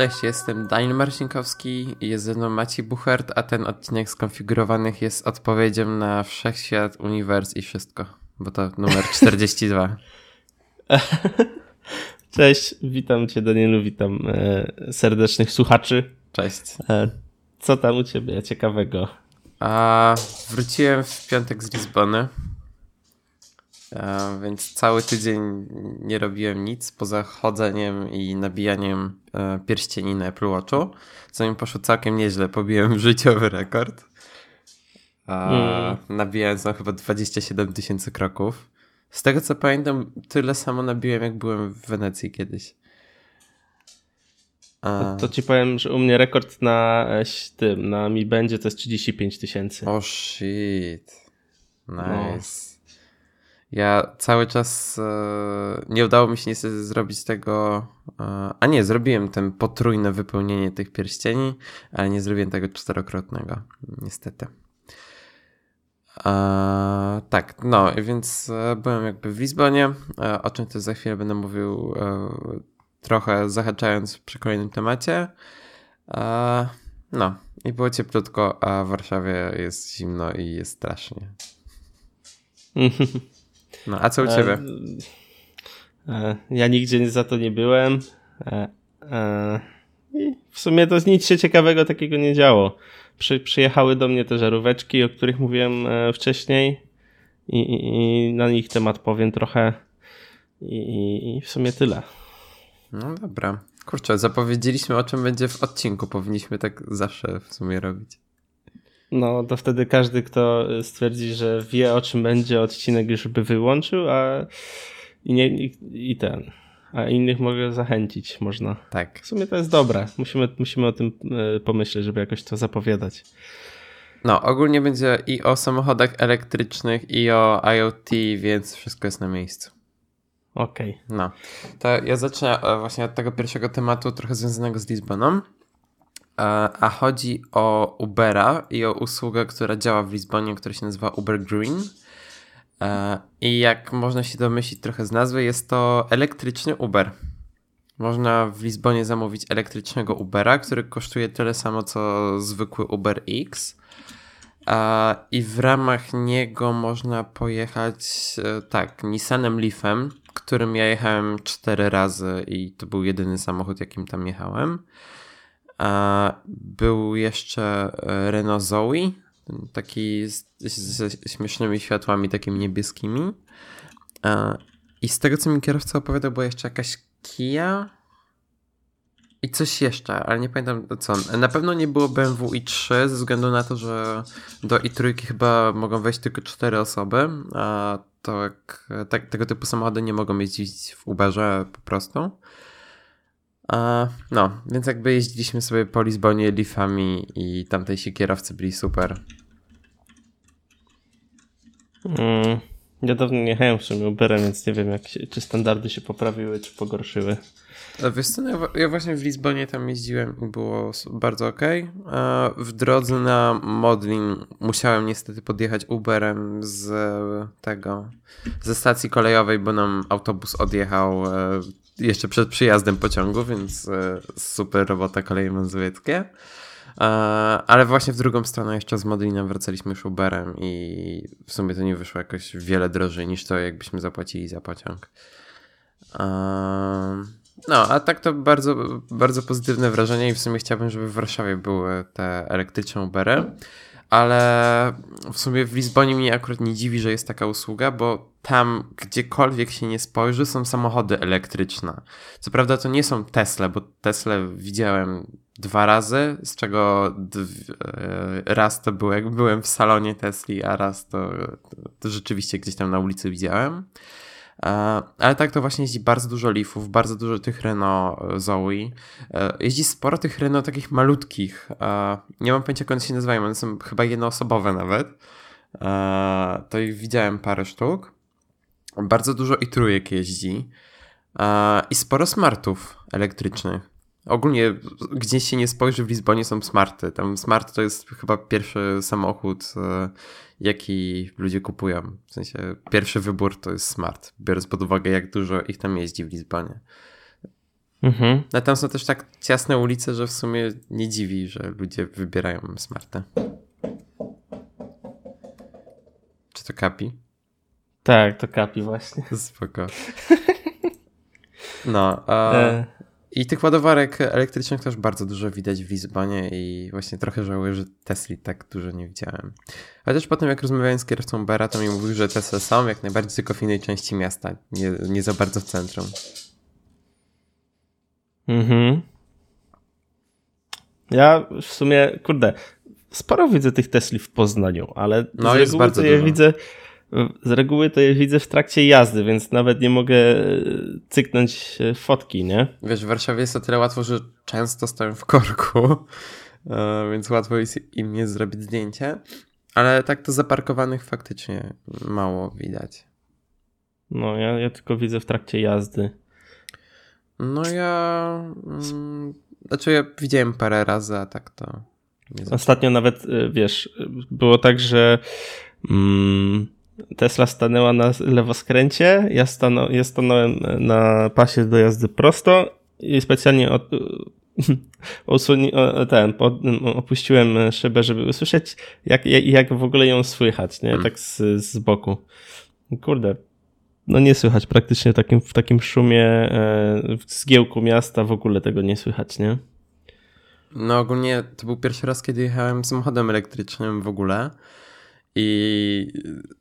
Cześć, jestem Daniel Marcinkowski jest ze mną Maciej Buchert, a ten odcinek skonfigurowanych jest odpowiedzią na Wszechświat, Uniwers i wszystko, bo to numer 42. Cześć, witam cię Danielu, witam e, serdecznych słuchaczy. Cześć. E, co tam u ciebie ciekawego? A, wróciłem w piątek z Lizbony, więc cały tydzień nie robiłem nic poza chodzeniem i nabijaniem e, pierścieni na Apple Watchu, co mi poszło całkiem nieźle. Pobiłem życiowy rekord. A, mm. Nabijając no, chyba 27 tysięcy kroków. Z tego co pamiętam, tyle samo nabiłem, jak byłem w Wenecji kiedyś. A... To, ci powiem, że u mnie rekord na e, tym, na mi będzie to jest 35 tysięcy. O oh shit. Nice. No. Ja cały czas e, nie udało mi się niestety zrobić tego. E, a nie, zrobiłem ten potrójne wypełnienie tych pierścieni, ale nie zrobiłem tego czterokrotnego. Niestety. E, tak, no, więc byłem jakby w Lizbonie, o czym też za chwilę będę mówił trochę zahaczając przy kolejnym temacie. No, i było cieplutko, a w Warszawie jest zimno i jest strasznie. No, a co u ciebie? Ja nigdzie za to nie byłem. I w sumie to nic się ciekawego takiego nie działo przy, przyjechały do mnie te żaróweczki, o których mówiłem e, wcześniej i, i, i na nich temat powiem trochę i, i w sumie tyle. No dobra. Kurczę, zapowiedzieliśmy o czym będzie w odcinku. Powinniśmy tak zawsze w sumie robić. No, to wtedy każdy, kto stwierdzi, że wie o czym będzie odcinek, już by wyłączył, a i, nie, i, i ten a innych mogę zachęcić, można. Tak. W sumie to jest dobre. Musimy, musimy o tym e, pomyśleć, żeby jakoś to zapowiadać. No, ogólnie będzie i o samochodach elektrycznych, i o IoT, więc wszystko jest na miejscu. Okej. Okay. No, to ja zacznę e, właśnie od tego pierwszego tematu, trochę związanego z Lizboną. A chodzi o Ubera i o usługę, która działa w Lizbonie, która się nazywa Uber Green. I jak można się domyślić trochę z nazwy, jest to elektryczny Uber. Można w Lizbonie zamówić elektrycznego Ubera, który kosztuje tyle samo co zwykły Uber X. I w ramach niego można pojechać e, tak, Nissanem Leafem, którym ja jechałem cztery razy i to był jedyny samochód, jakim tam jechałem. Był jeszcze Renault Zoe, taki ze śmiesznymi światłami takimi niebieskimi. I z tego, co mi kierowca opowiadał, była jeszcze jakaś Kia i coś jeszcze, ale nie pamiętam co. Na pewno nie było BMW i3 ze względu na to, że do i3 chyba mogą wejść tylko cztery osoby, a to jak, tak, tego typu samochody nie mogą jeździć w Uberze po prostu. No, więc jakby jeździliśmy sobie po Lizbonie Leafami i tamtejsi kierowcy byli super. Mm, ja dawno nie jechałem w sumie Uberem, więc nie wiem, jak się, czy standardy się poprawiły, czy pogorszyły. Wiesz co, no ja właśnie w Lizbonie tam jeździłem i było bardzo ok. W drodze na Modlin musiałem niestety podjechać Uberem z tego, ze stacji kolejowej, bo nam autobus odjechał e, jeszcze przed przyjazdem pociągu, więc e, super robota koleje mazowieckie. E, ale właśnie w drugą stronę jeszcze z Modlinem wracaliśmy już Uberem i w sumie to nie wyszło jakoś wiele drożej niż to, jakbyśmy zapłacili za pociąg. E, no, a tak to bardzo, bardzo pozytywne wrażenie i w sumie chciałbym, żeby w Warszawie były te elektryczne Ubery. Ale w sumie w Lizbonie mnie akurat nie dziwi, że jest taka usługa, bo tam gdziekolwiek się nie spojrzy są samochody elektryczne. Co prawda to nie są Tesla, bo Tesla widziałem dwa razy, z czego e, raz to było jak byłem w salonie Tesli, a raz to, to rzeczywiście gdzieś tam na ulicy widziałem. E, ale tak to właśnie jeździ bardzo dużo Leafów, bardzo dużo tych Renault e, Zoe. Jeździ sporo tych Renault takich malutkich. Nie mam pojęcia jak one się nazywają, one są chyba jednoosobowe nawet. To ich widziałem parę sztuk. Bardzo dużo i trójek jeździ. I sporo smartów elektrycznych. Ogólnie gdzieś się nie spojrzy w Lizbonie są smarty. Tam smart to jest chyba pierwszy samochód, e, jaki ludzie kupują. W sensie pierwszy wybór to jest smart, biorąc pod uwagę jak dużo ich tam jeździ w Lizbonie. Mhm. No tam są też tak ciasne ulice, że w sumie nie dziwi, że ludzie wybierają smarta. Czy to kapi? Tak, to kapi właśnie. Spoko. No. A... E... I tych ładowarek elektrycznych też bardzo dużo widać w Lizbonie i właśnie trochę żałuję, że Tesli tak dużo nie widziałem. Ale też potem jak rozmawiałem z kierowcą Bera, to mi mówił, że Tesla są jak najbardziej tylko w innej części miasta, nie, nie za bardzo w centrum. Mhm. Ja w sumie, kurde, sporo widzę tych Tesli w Poznaniu, ale no, jest bardzo je widzę z reguły to je widzę w trakcie jazdy, więc nawet nie mogę e, cyknąć e, fotki, nie? Wiesz, w Warszawie jest o tyle łatwo, że często stoją w korku, e, więc łatwo jest im nie zrobić zdjęcie, ale tak to zaparkowanych faktycznie mało widać. No, ja, ja tylko widzę w trakcie jazdy. No ja... Mm, znaczy ja widziałem parę razy, a tak to... Ostatnio nawet, wiesz, było tak, że... Mm, Tesla stanęła na lewoskręcie, ja, stanął, ja stanąłem na pasie do jazdy prosto i specjalnie od, usuni, ten, opuściłem szybę, żeby usłyszeć, jak, jak w ogóle ją słychać, nie? Hmm. Tak z, z boku. Kurde, no nie słychać praktycznie w takim, w takim szumie, e, w zgiełku miasta w ogóle tego nie słychać, nie? No ogólnie to był pierwszy raz, kiedy jechałem samochodem elektrycznym w ogóle i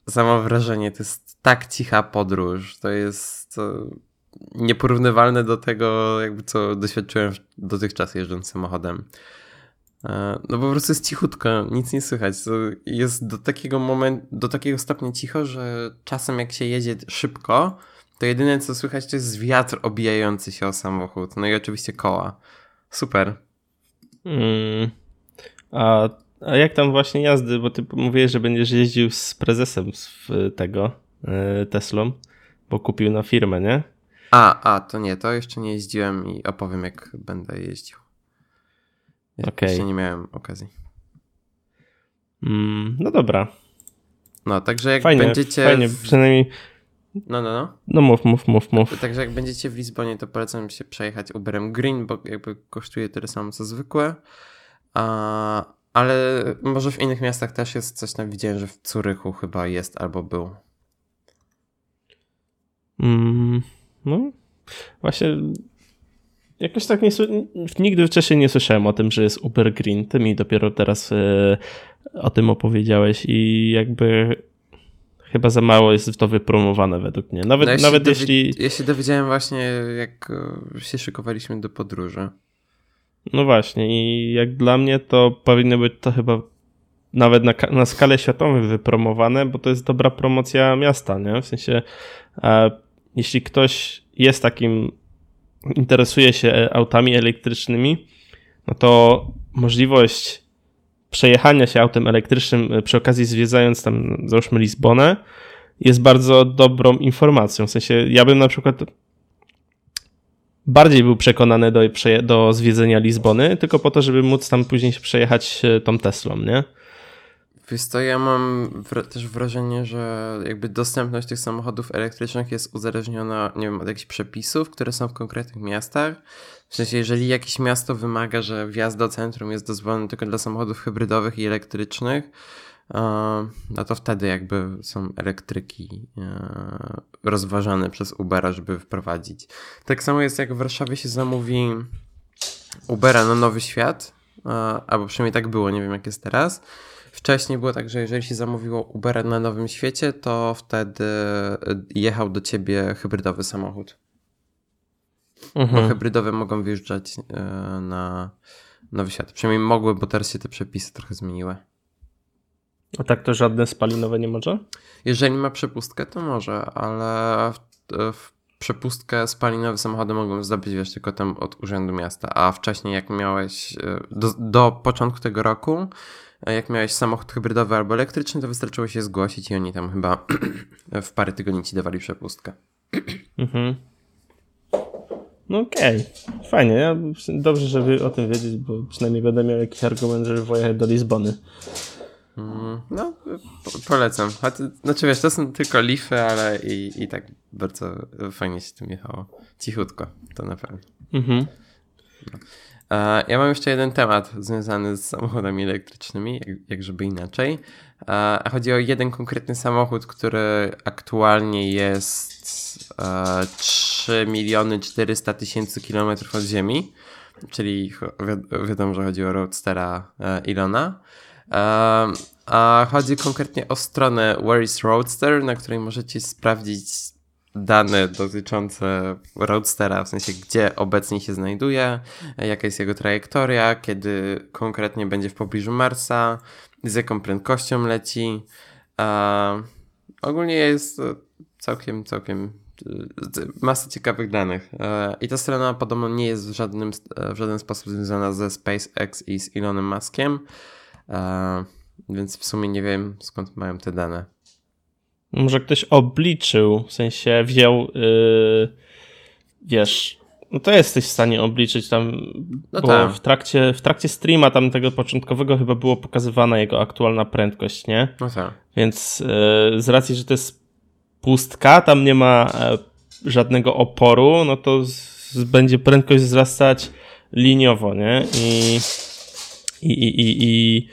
samo wrażenie, to jest tak cicha podróż, to jest to nieporównywalne do tego, jakby co doświadczyłem dotychczas jeżdżąc samochodem. E, no po prostu jest cichutko, nic nie słychać. Jest do takiego momentu, do takiego stopnia cicho, że czasem jak się jedzie szybko, to jedyne co słychać to jest wiatr obijający się o samochód. No i oczywiście koła. Super. Mm. A a jak tam właśnie jazdy, bo ty mówiłeś, że będziesz jeździł z prezesem z tego yy, Teslą, bo kupił na firmę, nie? A, a, to nie, to jeszcze nie jeździłem i opowiem jak będę jeździł. Okej. Okay. Jeszcze nie miałem okazji. Mm, no dobra. No, także jak fajnie, będziecie... Fajnie, w... przynajmniej... No, no, no. No mów, mów, mów, mów. Także jak będziecie w Lizbonie, to polecam się przejechać Uberem Green, bo jakby kosztuje tyle samo co zwykłe. A, ale może w innych miastach też jest coś tam widziałem, że w Curychu chyba jest albo był. Mm, no, właśnie jakoś tak nie, nigdy wcześniej nie słyszałem o tym, że jest Uber Green. Ty mi dopiero teraz y, o tym opowiedziałeś i jakby chyba za mało jest to wypromowane według mnie. Nawet, no, jeśli nawet jeśli... Ja się dowiedziałem właśnie, jak e, się szykowaliśmy do podróży. No właśnie i jak dla mnie to powinno być to chyba nawet na, na skalę światową wypromowane, bo to jest dobra promocja miasta, nie? W sensie e, jeśli ktoś jest takim, interesuje się autami elektrycznymi, no to możliwość przejechania się autem elektrycznym przy okazji zwiedzając tam załóżmy Lizbonę jest bardzo dobrą informacją. W sensie ja bym na przykład bardziej był przekonany do, do zwiedzenia Lizbony, tylko po to, żeby móc tam później przejechać e, tą Teslą, nie? Wiesz co, ja mam też wrażenie, że jakby dostępność tych samochodów elektrycznych jest uzależniona, nie wiem, od jakichś przepisów, które są w konkretnych miastach. W sensie, jeżeli jakieś miasto wymaga, że wjazd do centrum jest dozwolony tylko dla samochodów hybrydowych i elektrycznych, no to wtedy jakby są elektryki e, rozważane przez Ubera, żeby wprowadzić. Tak samo jest jak w Warszawie się zamówi Ubera na Nowy Świat, albo przynajmniej tak było, nie wiem jak jest teraz. Wcześniej było tak, że jeżeli się zamówiło Ubera na Nowym Świecie, to wtedy jechał do ciebie hybrydowy samochód. Mhm. Bo hybrydowe mogą wjeżdżać e, na Nowy Świat. Przynajmniej mogły, bo teraz się te przepisy trochę zmieniły. A tak to żadne spalinowe nie może? Jeżeli ma przepustkę, to może, ale w, w przepustkę spalinowe samochody mogą zdobyć, wiesz, tylko tam od Urzędu Miasta, a wcześniej jak miałeś, e, do, do początku tego roku, e, jak miałeś samochód hybrydowy albo elektryczny, to wystarczyło się zgłosić i oni tam chyba w parę tygodni ci dawali przepustkę. Mhm. No okej, okay. fajnie. Ja, dobrze, żeby o tym wiedzieć, bo przynajmniej będę miał jakiś argument, żeby pojechać do Lizbony. Mm, no, polecam. Znaczy wiesz, to są tylko lify, ale i, i tak bardzo fajnie się tym jechało. Cichutko, to na pewno. Mhm. Ja mam jeszcze jeden temat związany z samochodami elektrycznymi, jak, jak żeby inaczej. Chodzi o jeden konkretny samochód, który aktualnie jest 3 miliony 400 tysięcy kilometrów od Ziemi, czyli wi wiadomo, że chodzi o Roadstera e, Ilona. A chodzi konkretnie o stronę Where is Roadster, na której możecie sprawdzić dane dotyczące Roadstera, w sensie gdzie obecnie się znajduje, jaka jest jego trajektoria, kiedy konkretnie będzie w pobliżu Marsa, z jaką prędkością leci. ogólnie jest całkiem, całkiem masa ciekawych danych. E, I ta strona podobno nie jest w, żadnym, w żaden sposób związana ze SpaceX i z Elonem Muskiem, e, więc w sumie nie wiem skąd mają te dane. Może ktoś obliczył, w sensie wziął, yy, wiesz, no to jesteś w stanie obliczyć tam, no bo tak. w, trakcie, w trakcie streama tam tego początkowego chyba było pokazywana jego aktualna prędkość, nie? No tak. Więc yy, z racji, że to jest pustka, tam nie ma e, żadnego oporu, no to z, będzie prędkość wzrastać liniowo, nie? I, i, i, i, i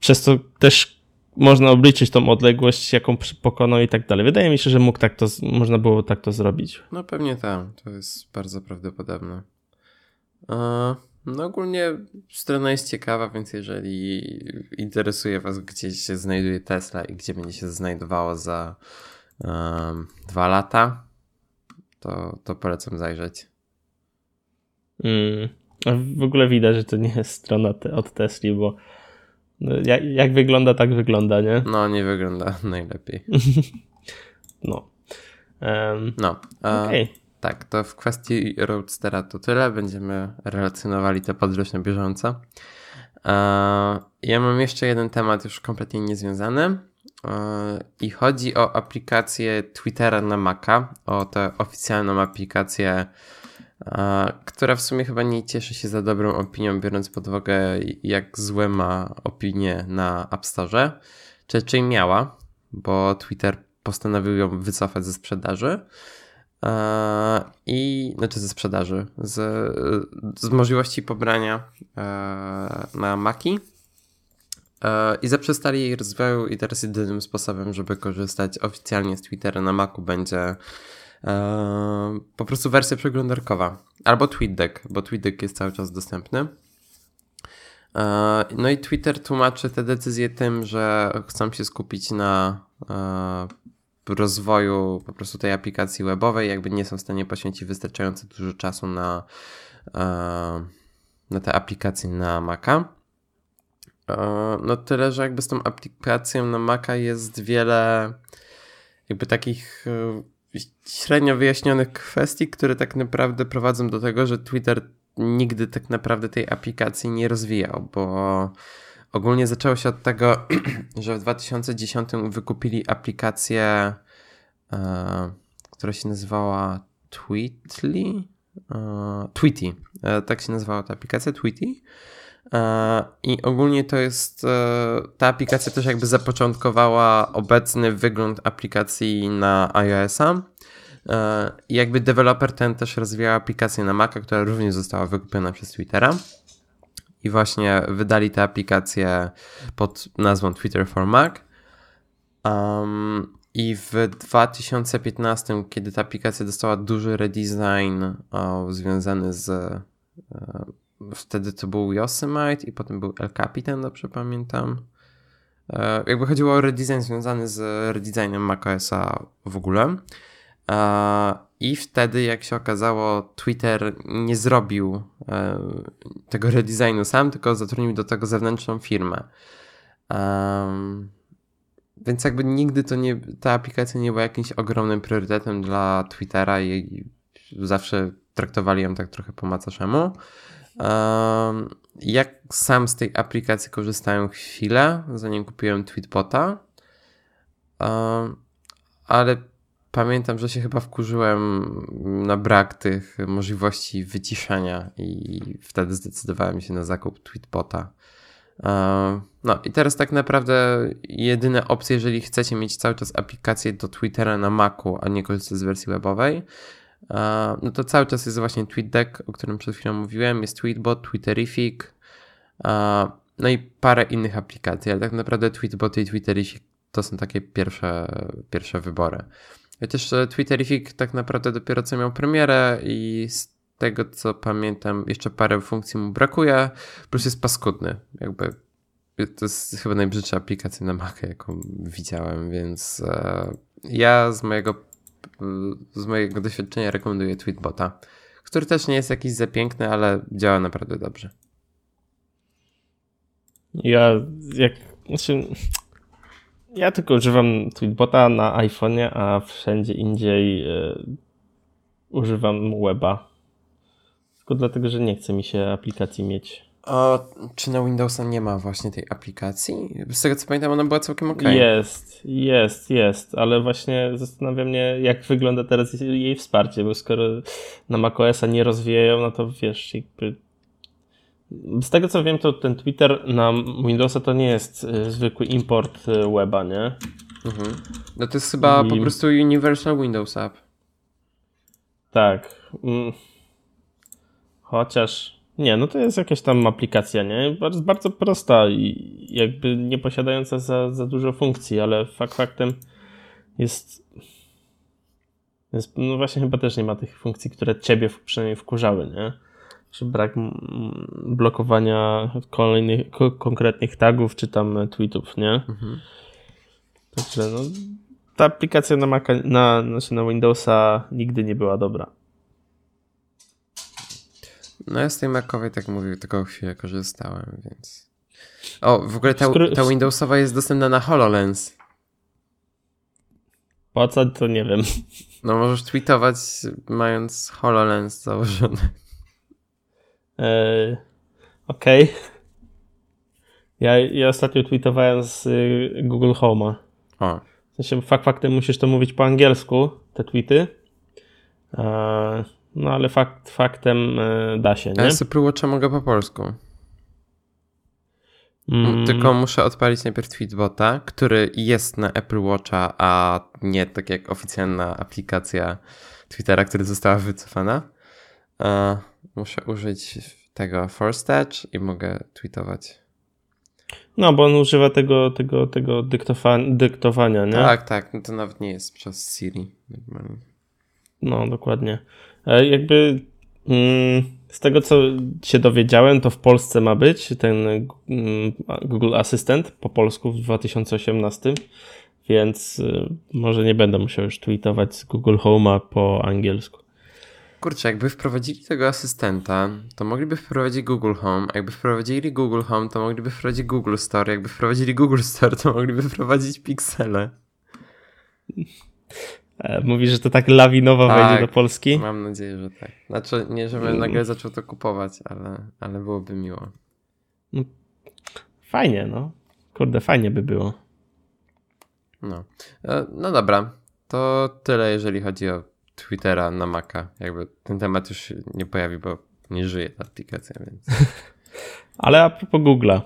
przez to też można obliczyć tą odległość, jaką pokonał i tak dalej. Wydaje mi się, że mógł tak to, można było tak to zrobić. No pewnie tak, to jest bardzo prawdopodobne. No ogólnie strona jest ciekawa, więc jeżeli interesuje Was, gdzie się znajduje Tesla i gdzie będzie się znajdowało za um, dwa lata, to, to polecam zajrzeć. Mm. W ogóle widać, że to nie jest strona te, od Tesli, bo no, jak, jak, wygląda, tak wygląda, nie? No, nie wygląda najlepiej. no. Um, no. Okay. Tak, to w kwestii Roadstera to tyle. Będziemy relacjonowali tę podróż na bieżąco. ja mam jeszcze jeden temat już kompletnie niezwiązany. I chodzi o aplikację Twittera na Maca, o tę oficjalną aplikację, która w sumie chyba nie cieszy się za dobrą opinią, biorąc pod uwagę, jak złe ma opinie na App Store. Czy raczej miała, bo Twitter postanowił ją wycofać ze sprzedaży. I znaczy ze sprzedaży, z, z możliwości pobrania na Maki E, i zaprzestali jej rozwoju i teraz jedynym sposobem, żeby korzystać oficjalnie z Twittera na Macu będzie e, po prostu wersja przeglądarkowa albo TweetDeck, bo TweetDeck jest cały czas dostępny. E, no i Twitter tłumaczy te decyzje tym, że chcą się skupić na rozwoju po prostu tej aplikacji webowej, jakby nie są w stanie poświęcić wystarczająco dużo czasu na, na te aplikacje na Maca. No tyle, że jakby z tą aplikacją na Maca jest wiele jakby takich średnio wyjaśnionych kwestii, które tak naprawdę prowadzą do tego, że Twitter nigdy tak naprawdę tej aplikacji nie rozwijał, bo ogólnie zaczęło się od tego, że w 2010 wykupili aplikację, e, która się nazywała Tweetly? E, Tweety. tak się nazywała ta aplikacja, Tweety. E, I ogólnie to jest, e, ta aplikacja też jakby zapoczątkowała obecny wygląd aplikacji na iOS-a. E, I jakby deweloper ten też rozwijał aplikację na Maca, która również została wykupiona przez Twittera. I właśnie wydali tę aplikację pod nazwą Twitter for Mac. Um, I w 2015, kiedy ta aplikacja dostała duży redesign o, związany z wtedy to był Yosemite i potem był El Capitan, dobrze pamiętam. E, jakby chodziło o redesign związany z redesignem macOSa w ogóle. E, I wtedy, jak się okazało, Twitter nie zrobił e, tego redesignu sam, tylko zatrudnił do tego zewnętrzną firmę. Więc jakby nigdy to nie, ta aplikacja nie była jakimś ogromnym priorytetem dla Twittera i zawsze traktowali ją tak trochę po macoszemu. Jak sam z tej aplikacji korzystałem chwilę, zanim kupiłem Tweetbota, ale pamiętam, że się chyba wkurzyłem na brak tych możliwości wyciszenia i wtedy zdecydowałem się na zakup Tweetbota. No i teraz tak naprawdę jedyne opcje, jeżeli chcecie mieć cały czas aplikację do Twittera na Macu, a nie korzystać z wersji webowej, no to cały czas jest właśnie TweetDeck, o którym przed chwilą mówiłem, jest Tweetbot, Twitterific, no i parę innych aplikacji, ale tak naprawdę Tweetbot i Twitterific to są takie pierwsze, pierwsze wybory. Chociaż e, Twitterific tak naprawdę dopiero co miał premierę i z tego co pamiętam jeszcze parę funkcji mu brakuje, plus jest paskudny. Jakby to jest chyba najbrzydsza aplikacja na Maca, jaką widziałem, więc e, ja z mojego, z mojego doświadczenia rekomenduję Tweetbota, który też nie jest jakiś za piękny, ale działa naprawdę dobrze. Ja jak. Znaczy, ja tylko używam Tweetbota na iPhone'ie, a wszędzie indziej y, używam weba. Tylko dlatego, że nie chce mi się aplikacji mieć. A czy na Windowsa nie ma właśnie tej aplikacji? Z tego co pamiętam, ona była całkiem ok. Jest, jest, jest, ale właśnie zastanawia mnie, jak wygląda teraz jej wsparcie, bo skoro na macOSa nie rozwijają, no to wiesz, jakby z tego co wiem, to ten Twitter na Windowsa to nie jest y, zwykły import y, weba, nie? Mhm. No to jest chyba I... po prostu Universal Windows App. Tak. Mm. Chociaż nie, no to jest jakaś tam aplikacja, nie? Bardzo, bardzo prosta i jakby nie posiadająca za, za dużo funkcji, ale fakt faktem jest, jest. No właśnie, chyba też nie ma tych funkcji, które ciebie przynajmniej wkurzały, nie? Czy brak blokowania kolejnych, konkretnych tagów, czy tam tweetów, nie? Mhm. Także no, ta aplikacja na, Maca, na, znaczy na Windowsa nigdy nie była dobra. No ja z tej Macowej, tak mówię, tylko chwilę korzystałem, więc... O, w ogóle ta, ta Windowsowa jest dostępna na HoloLens. Po co, to nie wiem. No możesz tweetować mając HoloLens założony. Eee, Okej. Okay. Ja, ja ostatnio tweetowałem z y, Google Home'a. O. W sensie fakt faktem musisz to mówić po angielsku, te tweety. Eee, no ale fakt faktem e, da się, nie? Ja Apple Watcha mogę po polsku. Mm. Tylko muszę odpalić najpierw Tweetbota, który jest na Apple Watcha, a nie tak jak oficjalna aplikacja Twittera, która została wycofana. Uh, muszę użyć tego Force Touch i mogę tweetować. No, bo on używa tego, tego, tego dyktowania, nie? Tak, tak. No to nawet nie jest przez Siri. No, dokładnie. E, jakby mm, z tego, co się dowiedziałem, to w Polsce ma być ten mm, Google Assistant po polsku w 2018, więc y, może nie będę musiał już tweetować z Google Home'a po angielsku. Kurczę, jakby wprowadzili tego asystenta, to mogliby wprowadzić Google Home. Jakby wprowadzili Google Home, to mogliby wprowadzić Google Store. Jakby wprowadzili Google Store, to mogliby wprowadzić Pixele. E, mówisz, że to tak lawinowo tak, wejdzie do Polski? Mam nadzieję, że tak. Znaczy, nie żebym mm. nagle zaczął to kupować, ale, ale byłoby miło. No, fajnie, no. Kurde, fajnie by było. No. E, no dobra. To tyle, jeżeli chodzi o Twittera na Maca. Jakby ten temat już się nie pojawi, bo nie żyje ta aplikacja, więc. Ale a propos Google'a.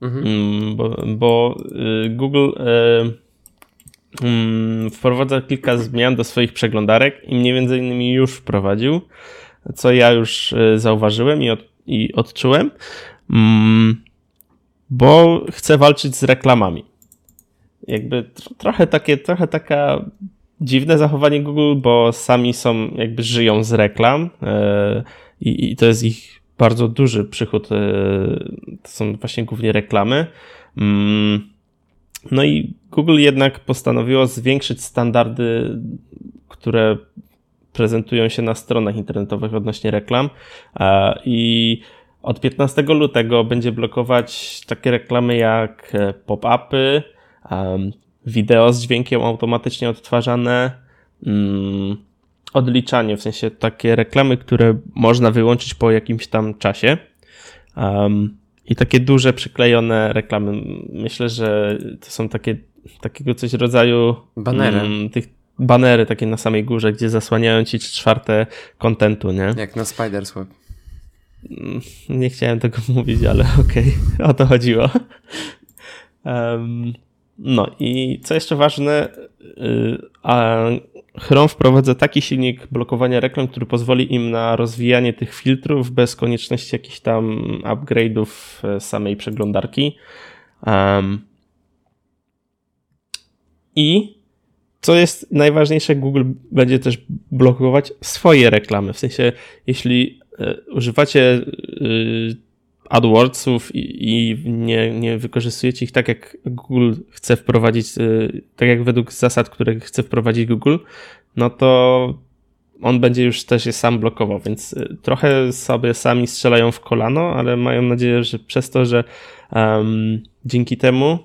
Mhm. Mm, bo, bo y, Google. Y, wprowadza kilka zmian do swoich przeglądarek i między innymi już wprowadził, co ja już e, zauważyłem i, od, i odczułem, mm, bo chcę walczyć z reklamami. Jakby trochę takie, trochę taka dziwne zachowanie Google, bo sami są, jakby żyją z reklam e, i, i to jest ich bardzo duży przychód. E, to są właśnie głównie reklamy. Mm, no i Google jednak postanowiło zwiększyć standardy, które prezentują się na stronach internetowych odnośnie reklam e, i od 15 lutego będzie blokować takie reklamy jak e, pop-upy, wideo z dźwiękiem automatycznie odtwarzane, mm, odliczanie, w sensie takie reklamy, które można wyłączyć po jakimś tam czasie. I takie duże przyklejone reklamy. Myślę, że to są takie takiego coś rodzaju banery. Mm, tych banery takie na samej górze, gdzie zasłaniają ci czwarte kontentu, nie? Jak na Spidersweb. Mm, nie chciałem tego mówić, ale okej, okay. o to chodziło. Um, no i co jeszcze ważne, y, Chrome wprowadza taki silnik blokowania reklam, który pozwoli im na rozwijanie tych filtrów bez konieczności jakichś tam upgrade'ów e, samej przeglądarki. Um, I co jest najważniejsze, Google będzie też blokować swoje reklamy. W sensie, jeśli e, używacie y, AdWordsów i, i nie, nie wykorzystujecie ich tak, jak Google chce wprowadzić, y, tak jak według zasad, które chce wprowadzić Google, no to on będzie już też je sam blokował, więc trochę sobie sami strzelają w kolano, ale mają nadzieję, że przez to, że um, dzięki temu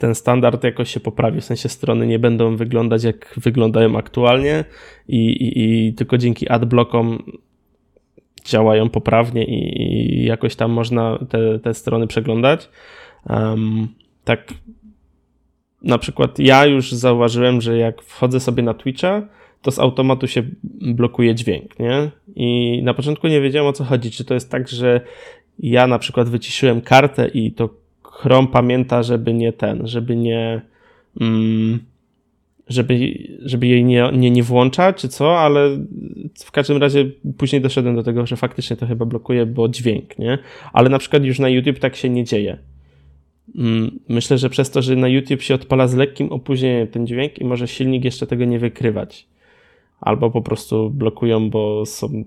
ten standard jakoś się poprawi, w sensie strony nie będą wyglądać jak wyglądają aktualnie i, i, i tylko dzięki adblockom działają poprawnie i, i, jakoś tam można te, te strony przeglądać. Um, tak na przykład ja już zauważyłem, że jak wchodzę sobie na Twitcha, to z automatu się blokuje dźwięk, nie? I na początku nie wiedziałem o co chodzi. Czy to jest tak, że ja na przykład wyciszyłem kartę i to Chrome pamięta, żeby nie ten, żeby nie. Mm, żeby, żeby jej nie, nie, nie włączać, czy co, ale w każdym razie później doszedłem do tego, że faktycznie to chyba blokuje, bo dźwięk, nie? Ale na przykład już na YouTube tak się nie dzieje. Mm, myślę, że przez to, że na YouTube się odpala z lekkim opóźnieniem ten dźwięk i może silnik jeszcze tego nie wykrywać. Albo po prostu blokują, bo są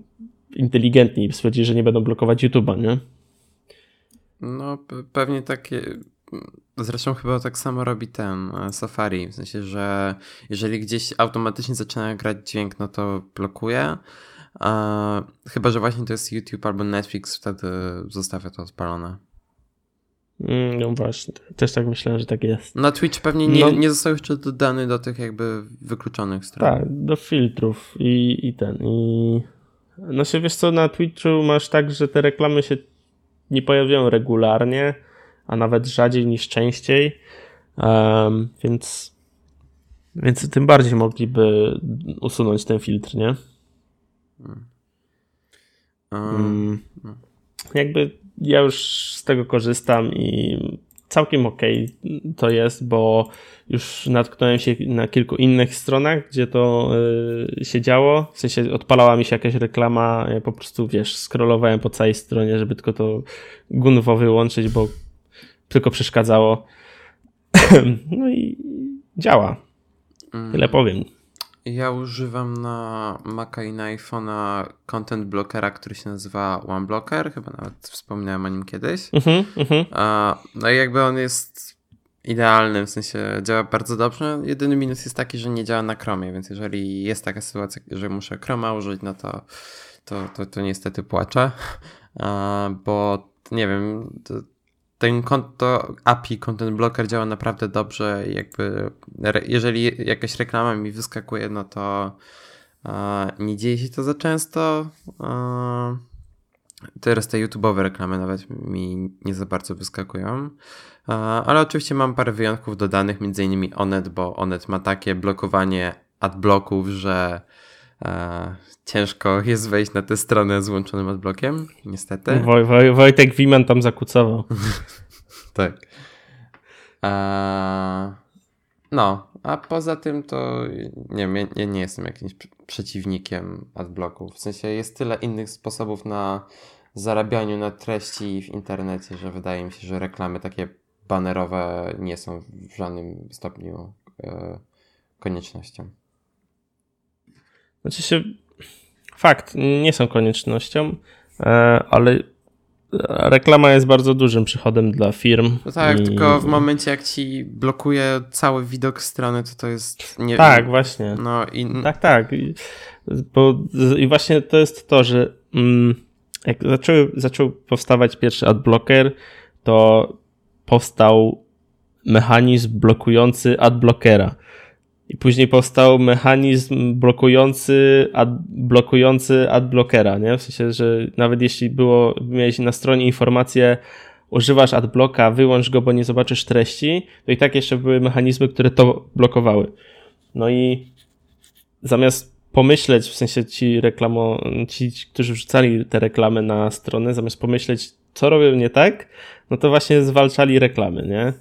inteligentni i stwierdzili, że nie będą blokować YouTube'a, nie? No, pewnie takie. Zresztą chyba tak samo robi ten e, Safari, w sensie, że jeżeli gdzieś automatycznie zaczyna grać dźwięk, no to blokuje. chyba, że właśnie to jest YouTube albo Netflix, wtedy zostawia to odpalone. Mm, no właśnie, też tak myślałem, że tak jest. Na Twitch pewnie nie, no, nie został jeszcze dodany do tych jakby wykluczonych stron. Tak, do filtrów i, i ten. I... No się wiesz co, na Twitchu masz tak, że te reklamy się nie pojawiają regularnie, a nawet rzadziej niż częściej, um, więc, więc tym bardziej mogliby usunąć ten filtr, nie? Um, um, jakby ja już z tego korzystam i całkiem ok to jest, bo już natknąłem się na kilku innych stronach, gdzie to yy, się działo. W sensie odpalała mi się jakaś reklama, ja po prostu wiesz, scrollowałem po całej stronie, żeby tylko to gunwo wyłączyć, bo tylko przeszkadzało. no i działa. Tyle mm. powiem. Ja używam na Maca i na iPhone'a content blockera, który się nazywa OneBlocker, chyba nawet wspomniałem o nim kiedyś. Uh-huh, uh-huh. no i jakby on jest idealny, w sensie działa bardzo dobrze. Jedyny minus jest taki, że nie działa na Chromie, więc jeżeli jest taka sytuacja, że muszę Chroma użyć, no to, to, to, to niestety płaczę, bo nie wiem, to, ten konto API Content Blocker działa naprawdę dobrze. Jakby, jeżeli jakaś reklama mi wyskakuje, no to e, nie dzieje się to za często. E, teraz te YouTube'owe reklamy nawet mi nie za bardzo wyskakują. E, ale oczywiście mam parę wyjątków dodanych, między innymi Onet, bo Onet ma takie blokowanie adblocków, że ciężko jest wejść na tę stronę z włączonym adblockiem, niestety. Woj, Woj, Wojtek Wiman tam zakucował. tak. A, no, a poza tym to nie wiem, ja nie jestem jakimś przeciwnikiem adblocków. W sensie jest tyle innych sposobów na zarabianiu na treści w internecie, że wydaje mi się, że reklamy takie banerowe nie są w żadnym stopniu e, koniecznością. Znaczy się, fakt, nie są koniecznością, e, ale reklama jest bardzo dużym przychodem dla firm. No tak, i... tylko w momencie jak ci blokuje cały widok strony, to to jest nie Tak, właśnie. No i tak, tak. I, bo, i właśnie to jest to, że mm, jak zaczął, zaczął powstawać pierwszy adblocker, to powstał mechanizm blokujący adblockera. I później powstał mechanizm blokujący, ad, blokujący adblockera, nie? W sensie, że nawet jeśli było, miałeś na stronie informację, używasz adblocka, wyłącz go, bo nie zobaczysz treści, to i tak jeszcze były mechanizmy, które to blokowały. No i zamiast pomyśleć, w sensie ci reklamo, ci, którzy wrzucali te reklamy na stronę, zamiast pomyśleć, co robią nie tak, no to właśnie zwalczali reklamy, nie?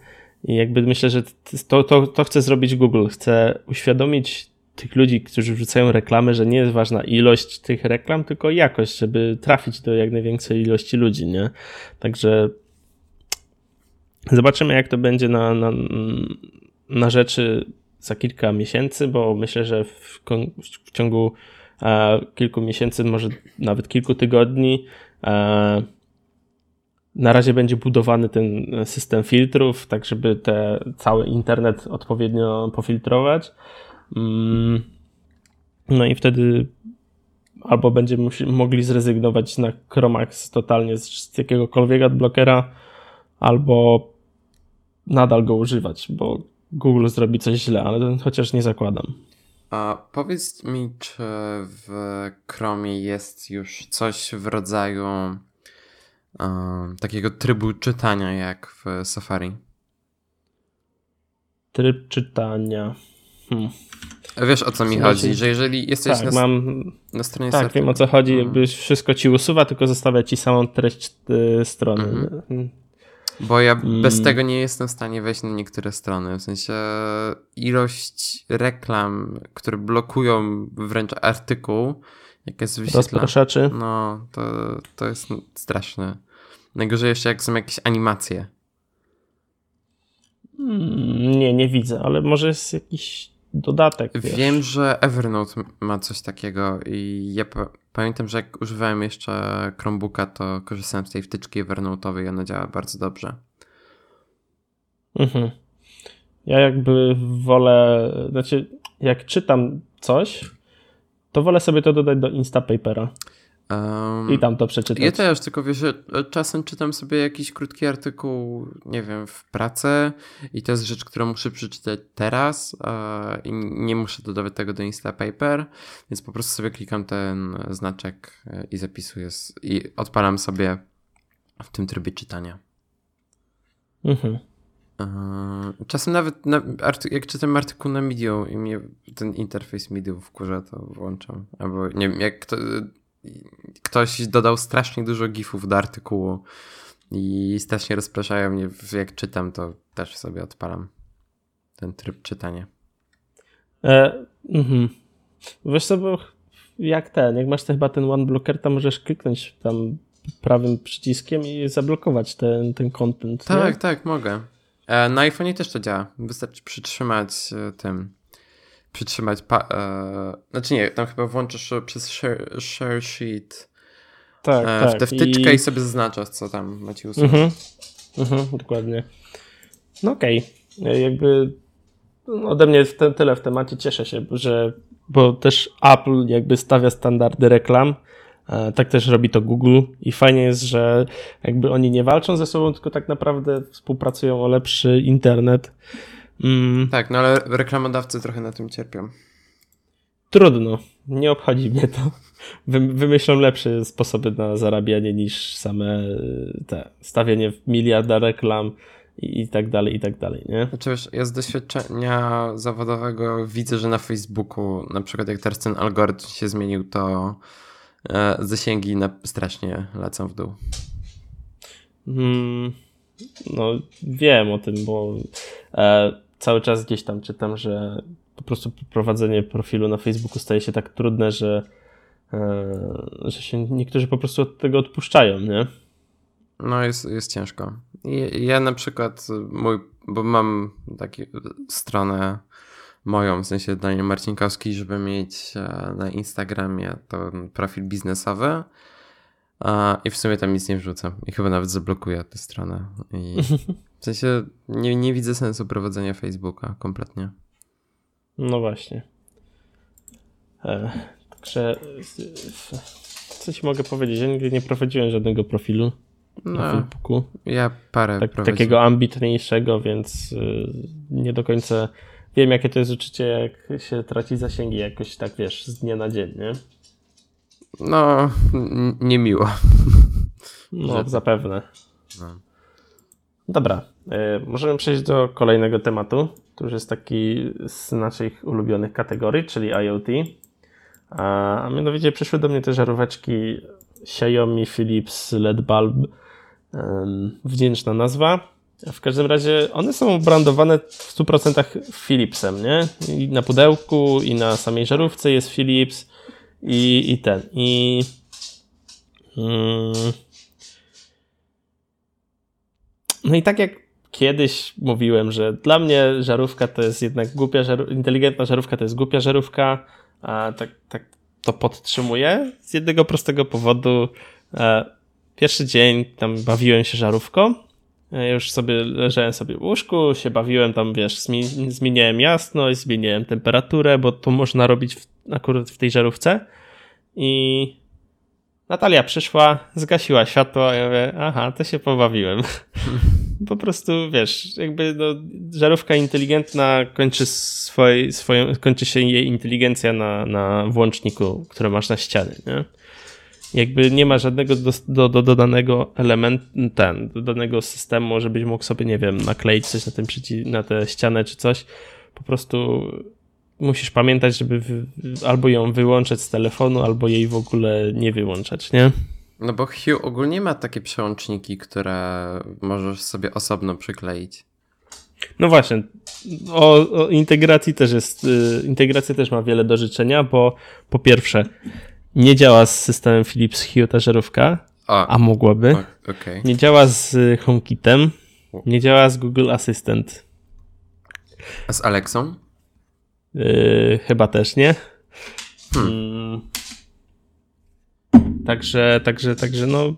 I jakby myślę, że to, to, to chce zrobić Google. Chce uświadomić tych ludzi, którzy wrzucają reklamy, że nie jest ważna ilość tych reklam, tylko jakość, żeby trafić do jak największej ilości ludzi, nie? Także zobaczymy, jak to będzie na, na, na rzeczy za kilka miesięcy, bo myślę, że w, w ciągu kilku miesięcy, może nawet kilku tygodni, e, na razie będzie budowany ten system filtrów, tak żeby te, cały internet odpowiednio pofiltrować. Mm, no i wtedy albo będziemy mogli zrezygnować na Chromax totalnie z, jakiegokolwiek adblockera, albo nadal go używać, bo Google zrobi coś źle, ale chociaż nie zakładam. A powiedz mi, czy w Chromie jest już coś w rodzaju takiego trybu czytania jak w Safari? Tryb czytania. Hmm. Wiesz o co mi chodzi, że jeżeli jesteś tak, na, mam, na stronie Tak, Safari, wiem o co chodzi, jakby wszystko ci usuwa, tylko zostawia ci samą treść y, strony. Mhm. Bo ja bez tego nie jestem w stanie wejść na niektóre strony. W sensie ilość reklam, które blokują wręcz artykuł, jak jest wyświetlana. Rozpraszaczy. No, to, to jest straszne. Najgorzej jeszcze jak są jakieś animacje. Hmm, nie, nie widzę, ale może jest jakiś dodatek. Wiesz. Wiem, że Evernote ma coś takiego i ja pamiętam, że jak używałem jeszcze Chromebooka, to korzystałem z tej wtyczki Evernote'owej i ona działa bardzo dobrze. Mhm. Ja jakby wolę, znaczy jak czytam coś, to wolę sobie to dodać do Instapapera. Um, I tam to przeczytać. Ja też, tylko wiesz, że czasem czytam sobie jakiś krótki artykuł, nie wiem, w pracy i to jest rzecz, którą muszę przeczytać teraz uh, i nie muszę dodawać tego do Instapaper, więc po prostu sobie klikam ten znaczek e, i zapisuję i odpalam sobie w tym trybie czytania. Mhm. Uh, czasem nawet na, jak czytam artykuł na Medium i mnie ten interfejs Medium wkurza, to włączam. Albo nie wiem, jak to, ktoś dodał strasznie dużo gifów do artykułu i strasznie rozpraszają mnie, jak czytam, to też sobie odpalam ten tryb czytania. E, mhm. Wiesz co, bo jak ten, jak masz chyba ten one blocker, to możesz kliknąć tam prawym przyciskiem i zablokować ten, ten content. Tak, nie? tak, mogę. E, na iPhone też to działa. Wystarczy przytrzymać e, tym przytrzymać. Pa- e, znaczy nie, tam chyba włączysz przez share, share sheet tak, e, tak. tę wtyczkę i... i sobie zaznaczasz, co tam macie usunąć. Mhm. Mhm, dokładnie. No okej. Okay. Jakby ode mnie w te, tyle w temacie. Cieszę się, że bo też Apple jakby stawia standardy reklam. E, tak też robi to Google i fajnie jest, że jakby oni nie walczą ze sobą, tylko tak naprawdę współpracują o lepszy internet Mm. Tak, no ale reklamodawcy trochę na tym cierpią. Trudno, nie obchodzi mnie to. Wymyślą lepsze sposoby na zarabianie niż same y, te stawianie miliarda reklam i, i tak dalej, i tak dalej, nie? Znaczy wiesz, ja z doświadczenia zawodowego widzę, że na Facebooku, na przykład jak teraz ten algorytm się zmienił, to e, zasięgi na, strasznie lecą w dół. Hmm, no wiem o tym, bo e, cały czas gdzieś tam czytam, że po prostu prowadzenie profilu na Facebooku staje się tak trudne, że, e, że się niektórzy po prostu od tego odpuszczają, nie? No jest, jest ciężko. Ja na przykład mój, bo mam taką stronę moją, w sensie Daniel Marcinkowski, żeby mieć e, na Instagramie to profil biznesowy i w sumie tam nic nie wrzucam i chyba nawet zablokuję tę stronę i W sensie nie, nie widzę sensu prowadzenia Facebooka kompletnie. No właśnie. E, także co ci mogę powiedzieć? Ja nigdy nie prowadziłem żadnego profilu no, na Facebooku. Ja parę tak, Takiego ambitniejszego, więc y, nie do końca wiem, jakie to jest uczucie, jak się traci zasięgi jakoś tak, wiesz, z dnia na dzień, nie? No, niemiło. No, zapewne. No. Dobra, możemy przejść do kolejnego tematu, który jest taki z naszych ulubionych kategorii, czyli IoT. A mianowicie przyszły do mnie te żaróweczki Xiaomi Philips LED Bulb. Wdzięczna nazwa. W każdym razie one są brandowane w 100% Philipsem, nie? I na pudełku, i na samej żarówce jest Philips, i, i ten. I. Mm, no i tak jak kiedyś mówiłem, że dla mnie żarówka to jest jednak głupia, żarówka, inteligentna żarówka to jest głupia żarówka, a tak, tak to podtrzymuję z jednego prostego powodu. E, pierwszy dzień tam bawiłem się żarówką. Ja już sobie leżałem sobie w łóżku, się bawiłem tam, wiesz, zmieniałem jasność, zmieniałem temperaturę, bo to można robić w, akurat w tej żarówce. I Natalia przyszła, zgasiła światło, ja mówię, aha, to się pobawiłem. po prostu, wiesz, jakby no, żarówka inteligentna kończy, swoj, swoją, kończy się jej inteligencja na, na włączniku, który masz na ścianie, nie? Jakby nie ma żadnego do, do, do dodanego elementu, ten, dodanego systemu, żebyś mógł sobie, nie wiem, nakleić coś na, tym na tę ścianę czy coś. Po prostu musisz pamiętać, żeby albo ją wyłączać z telefonu, albo jej w ogóle nie wyłączać, nie? No bo Hue ogólnie ma takie przełączniki, które możesz sobie osobno przykleić. No właśnie, o, o, integracji też jest, y, integracja też ma wiele do życzenia, bo po pierwsze nie działa z systemem Philips Hue ta żarówka, a, a mogłaby. Okay. Nie działa z HomeKitem, nie działa z Google Assistant. A z Alexą? Yy, chyba też nie. Hmm. Także, także, także no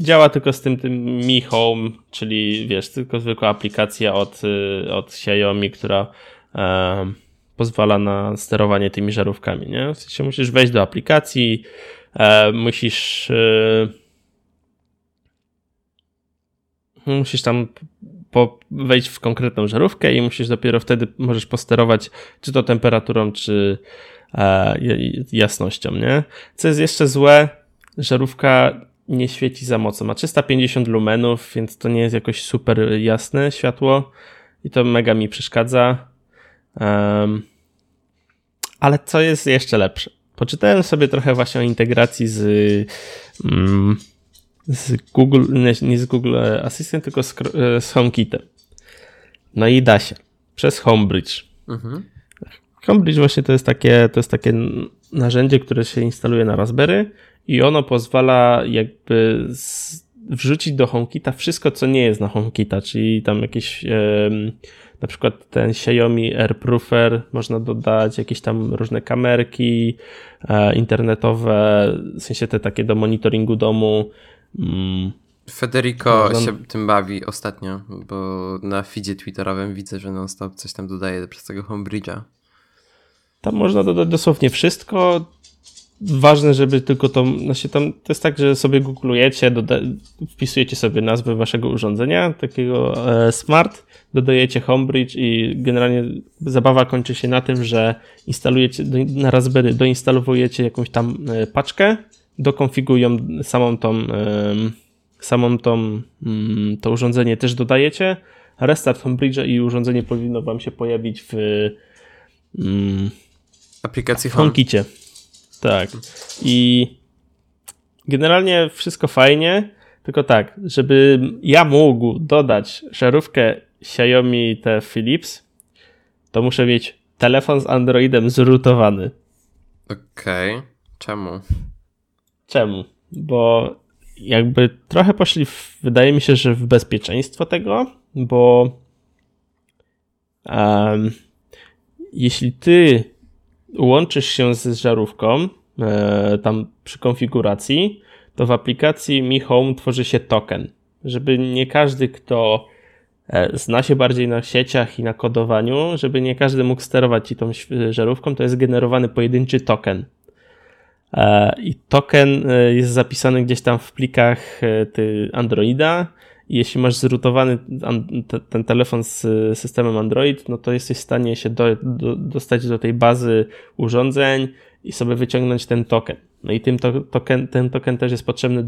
działa tylko z tym tym Mi Home, czyli wiesz, tylko zwykła aplikacja od, y, od Xiaomi, która e, pozwala na sterowanie tymi żarówkami, nie? W sensie musisz wejść do aplikacji, e, musisz e, musisz tam po, wejść w konkretną żarówkę i musisz dopiero wtedy możesz posterować czy to temperaturą, czy jasnością, nie? Co jest jeszcze złe, żarówka nie świeci za mocno. Ma 350 lumenów, więc to nie jest jakoś super jasne światło i to mega mi przeszkadza. Um, ale co jest jeszcze lepsze? Poczytałem sobie trochę właśnie o integracji z, mm, z Google, nie, nie, z Google Assistant, tylko z, z HomeKitem. No i da się. Przez Homebridge. Mhm. Homebridge właśnie to jest takie, to jest takie narzędzie, które się instaluje na Raspberry i ono pozwala jakby z, wrzucić do HomeKita wszystko, co nie jest na HomeKita, czyli tam jakieś na przykład ten Xiaomi AirProofer, można dodać jakieś tam różne kamerki e, internetowe, w sensie te takie do monitoringu domu. Mm. Federico no, się tym bawi ostatnio, bo na feedzie twitterowym widzę, że non-stop coś tam dodaje przez tego Homebridge'a. Tam można dodać dosłownie wszystko. Ważne, żeby tylko to, znaczy tam, to jest tak, że sobie googlujecie, doda, wpisujecie sobie nazwę waszego urządzenia, takiego e, smart, dodajecie Homebridge i generalnie zabawa kończy się na tym, że instalujecie do, na Raspberry, doinstalowujecie jakąś tam e, paczkę, dokonfigurują samą tą, e, samą tą, mm, to urządzenie też dodajecie, restart Homebridge'a i urządzenie powinno wam się pojawić w mm, aplikacji HomeKicie. Tak. I generalnie wszystko fajnie, tylko tak, żeby ja mógł dodać żarówkę Xiaomi T Philips, to muszę mieć telefon z Androidem zrutowany. Okej. Okay. Czemu? Czemu? Bo jakby trochę poszli, w, wydaje mi się, że w bezpieczeństwo tego, bo um, jeśli ty łączysz się z żarówką, e, tam przy konfiguracji, to w aplikacji Mi Home tworzy się token, żeby nie każdy, kto e, zna się bardziej na sieciach i na kodowaniu, żeby nie każdy mógł sterować ci tą żarówką, to jest generowany pojedynczy token. E, I token jest zapisany gdzieś tam w plikach Androida jeśli masz zrutowany ten telefon z systemem Android, no to jesteś w stanie się do, do, dostać do tej bazy urządzeń i sobie wyciągnąć ten token. No i tym to, token, ten token też jest potrzebny,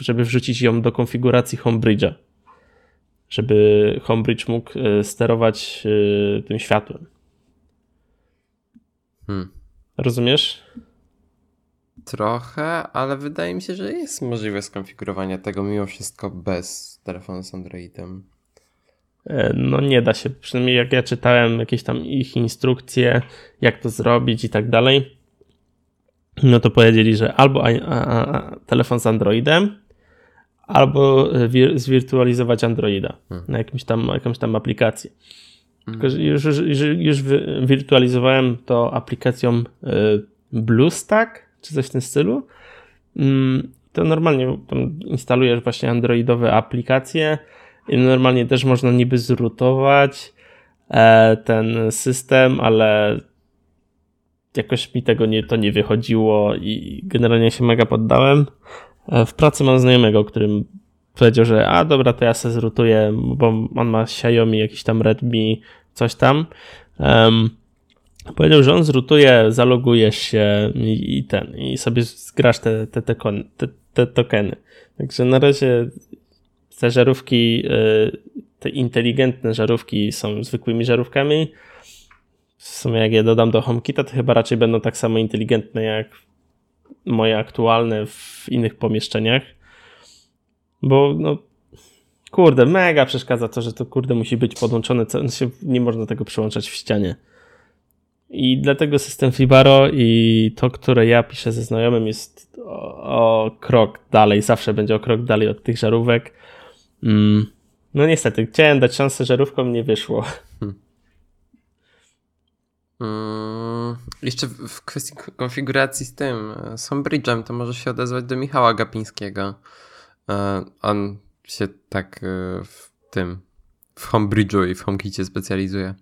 żeby wrzucić ją do konfiguracji Homebridge'a, żeby Homebridge mógł e, sterować e, tym światłem. Hmm. Rozumiesz? Trochę, ale wydaje mi się, że jest możliwe skonfigurowanie tego mimo wszystko bez telefonu z Androidem. E, no nie da się, przynajmniej jak ja czytałem jakieś tam ich instrukcje, jak to zrobić i tak dalej, no to powiedzieli, że albo a, a, a, telefon z Androidem, albo wir, zwirtualizować Androida hmm. na jakimś tam, jakąś tam aplikację. Hmm. Tylko, już, już, już wirtualizowałem to aplikacją y, BlueStack, czy coś w tym stylu. Mm, to normalnie instalujesz właśnie androidowe aplikacje i normalnie też można niby zrutować e, ten system, ale jakoś mi tego nie, to nie wychodziło i generalnie się mega poddałem. E, w pracy mam znajomego, którym powiedział, że a dobra, to ja se zrutuję, bo on ma Xiaomi, jakiś tam Redmi, coś tam. Um, powiedział, że on zrutuje, zalogujesz się i, i ten, i sobie zgrasz te, te, te, te, te tokeny. Także na razie te żarówki, e, te inteligentne żarówki są zwykłymi żarówkami. W sumie jak je dodam do HomeKita, to chyba raczej będą tak samo inteligentne jak moje aktualne w innych pomieszczeniach. Bo no, kurde, mega przeszkadza to, że to kurde musi być podłączone, nie można tego przyłączać w ścianie. I dlatego system Fibaro i to, które ja piszę ze znajomym jest o, o krok dalej, zawsze będzie o krok dalej od tych żarówek. Mm. No niestety, chciałem dać szansę żarówkom, nie wyszło. Hmm. Hmm. Jeszcze w kwestii konfiguracji z tym, z Homebridge'em, to może się odezwać do Michała Gapińskiego. E, on się tak e, w tym, w Homebridge'u i w HomeKicie specjalizuje.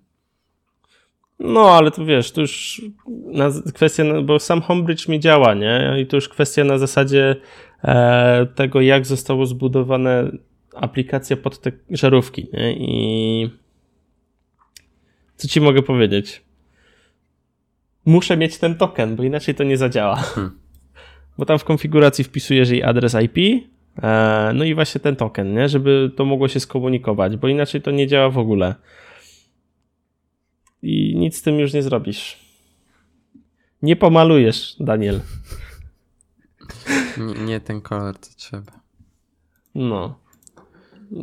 No, ale to wiesz, to już na, kwestia, bo sam Homebridge mi działa, nie? I to już kwestia na zasadzie e, tego, jak zostało zbudowane aplikacja pod te żarówki, nie? I co ci mogę powiedzieć? Muszę mieć ten token, bo inaczej to nie zadziała. Hmm. Bo tam w konfiguracji wpisujesz jej adres IP, e, no i właśnie ten token, nie? Żeby to mogło się skomunikować, bo inaczej to nie działa w ogóle. I nic z tym już nie zrobisz. Nie pomalujesz, Daniel. Nie, nie ten kolor, co trzeba. No.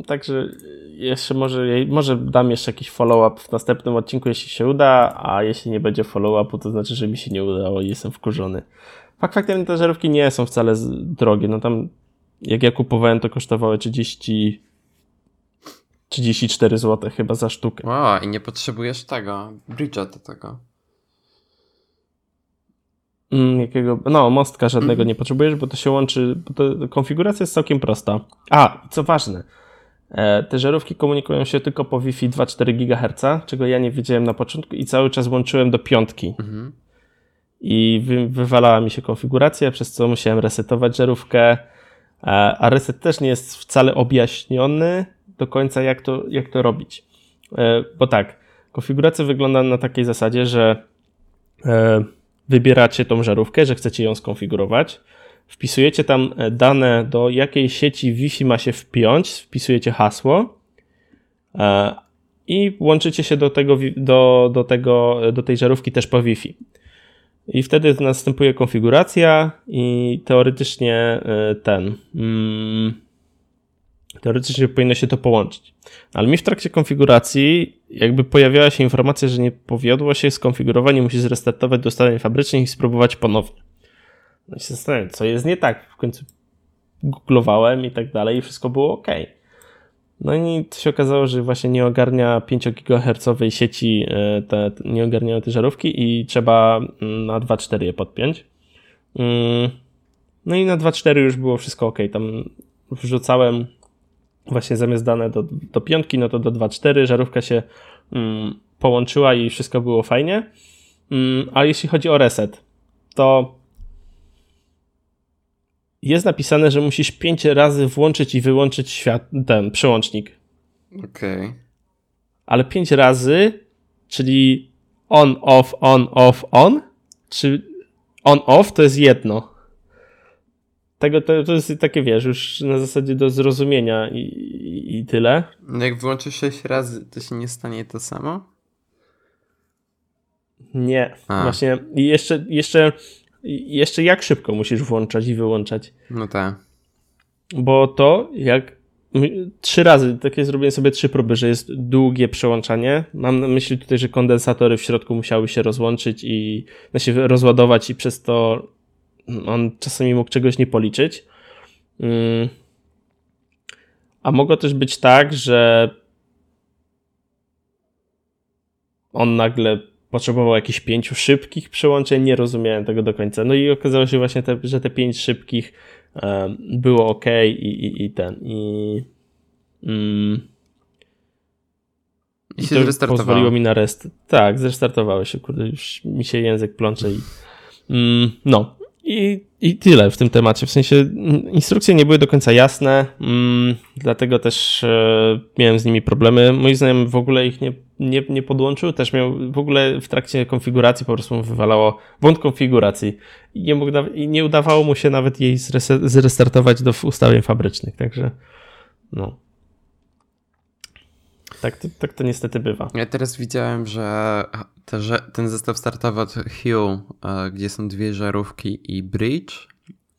Także jeszcze może, może dam jeszcze jakiś follow-up w następnym odcinku, jeśli się uda, a jeśli nie będzie follow-upu, to znaczy, że mi się nie udało i jestem wkurzony. Fakt faktem te żarówki nie są wcale drogie. No tam, jak ja kupowałem, to kosztowały 30, 34 zł chyba za sztukę. Wow, i nie potrzebujesz tego, bridge'a do tego. Mm, jakiego, no, mostka żadnego mm. nie potrzebujesz, bo to się łączy, bo to, konfiguracja jest całkiem prosta. A, co ważne, e, te żarówki komunikują się tylko po Wi-Fi 2,4 GHz, czego ja nie wiedziałem na początku i cały czas łączyłem do piątki. Mm -hmm. I wy, wywalała mi się konfiguracja, przez co musiałem resetować żarówkę, e, a reset też nie jest wcale objaśniony, do końca, jak to, jak to robić. E, bo tak, konfiguracja wygląda na takiej zasadzie, że e, wybieracie tą żarówkę, że chcecie ją skonfigurować, wpisujecie tam e, dane, do jakiej sieci Wi-Fi ma się wpiąć, wpisujecie hasło i łączycie się do, tego, do, do, tego, do tej żarówki też po Wi-Fi. I wtedy następuje konfiguracja i teoretycznie ten. Mm, Teoretycznie powinno się to połączyć. Ale mi w trakcie konfiguracji jakby pojawiała się informacja, że nie powiodło się skonfigurowanie, musi zrestartować do ustawień fabrycznych i spróbować ponownie. No i się zastanawiam, co jest nie tak. W końcu googlowałem i tak dalej i wszystko było ok. No i to się okazało, że właśnie nie ogarnia 5 GHz sieci, e, te, nie ogarniają te żarówki i trzeba mm, na 2.4 je podpiąć. Mm. No i na 2.4 już było wszystko ok. Tam wrzucałem właśnie zamiast dane do, do piątki, no to do 2.4 żarówka się mm, połączyła i wszystko było fajnie. Mm, a jeśli chodzi o reset, to jest napisane, że musisz 5 razy włączyć i wyłączyć świat, ten przełącznik. Okej. Okay. Ale 5 razy, czyli on, off, on, off, on, czy on, off to jest jedno tego to, to jest takie, wiesz, już na zasadzie do zrozumienia i, i, i tyle. No jak włączysz 6 razy, to się nie stanie to samo? Nie, A. właśnie i jeszcze, jeszcze jeszcze jak szybko musisz włączać i wyłączać. No tak. Bo to jak trzy razy, takie zrobiłem sobie trzy próby, że jest długie przełączanie. Mam na myśli tutaj, że kondensatory w środku musiały się rozłączyć i znaczy rozładować i przez to on czasami mógł czegoś nie policzyć. Mm. A mogło też być tak, że on nagle potrzebował jakichś pięciu szybkich przełączeń, nie rozumiałem tego do końca. No i okazało się właśnie, te, że te pięć szybkich um, było ok i, i, i ten. I, mm, I, się to pozwoliło mi na rest. Tak, zrestartowały się, kurde, już mi się język plącze i mm, no. I, I tyle w tym temacie. W sensie mm, instrukcje nie były do końca jasne, mm, dlatego też e, miałem z nimi problemy. Mój znajomy w ogóle ich nie, nie, nie podłączył, też miał w ogóle w trakcie konfiguracji po prostu wywalało błąd konfiguracji i nie, mógł, i nie udawało mu się nawet jej zrestartować do ustawień fabrycznych, także no. Tak tak to niestety bywa. Ja teraz widziałem, że, te, ten zestaw startowy od Hue, gdzie są dwie żarówki i bridge,